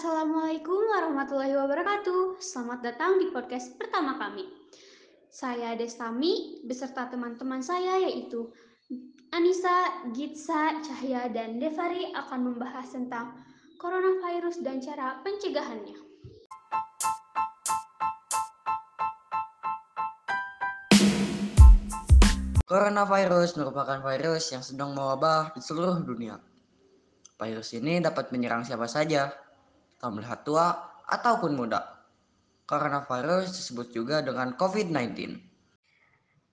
warahmatullahi wabarakatuh. Selamat datang di podcast pertama kami. Saya Destami beserta teman-teman saya yaitu Anissa, Gitsa, Cahya, dan Devari akan membahas tentang coronavirus dan cara pencegahannya. Coronavirus merupakan virus yang sedang mewabah di seluruh dunia. Virus ini dapat menyerang siapa saja, tak melihat tua ataupun muda. Coronavirus disebut juga dengan COVID-19.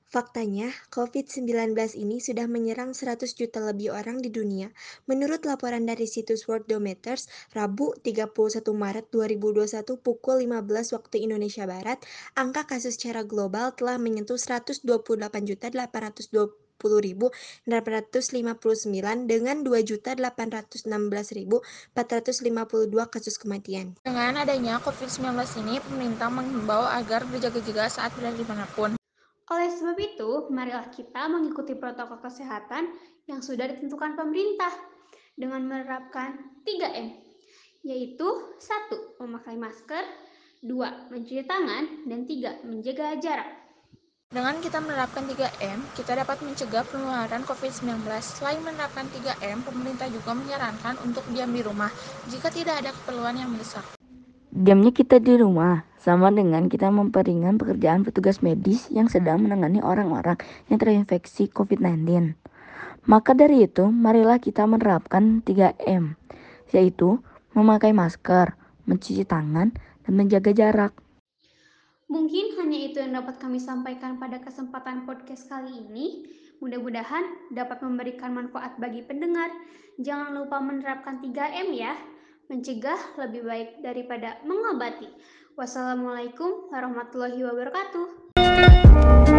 Faktanya, COVID-19 ini sudah menyerang 100 juta lebih orang di dunia. Menurut laporan dari situs Worldometers, Rabu 31 Maret 2021 pukul 15 waktu Indonesia Barat, angka kasus secara global telah menyentuh 128.820.859 dengan 2.816.452 kasus kematian. Dengan adanya COVID-19 ini, pemerintah menghimbau agar berjaga-jaga saat berada di mana pun. Oleh sebab itu, marilah kita mengikuti protokol kesehatan yang sudah ditentukan pemerintah dengan menerapkan 3M, yaitu 1. Memakai masker, 2. Mencuci tangan, dan 3. Menjaga jarak. Dengan kita menerapkan 3M, kita dapat mencegah penularan COVID-19. Selain menerapkan 3M, pemerintah juga menyarankan untuk diam di rumah jika tidak ada keperluan yang mendesak. Diamnya kita di rumah sama dengan kita memperingan pekerjaan petugas medis yang sedang menangani orang-orang yang terinfeksi COVID-19. Maka dari itu, marilah kita menerapkan 3M, yaitu memakai masker, mencuci tangan, dan menjaga jarak. Mungkin hanya itu yang dapat kami sampaikan pada kesempatan podcast kali ini. Mudah-mudahan dapat memberikan manfaat bagi pendengar. Jangan lupa menerapkan 3M ya. Mencegah lebih baik daripada mengobati. Wassalamualaikum warahmatullahi wabarakatuh.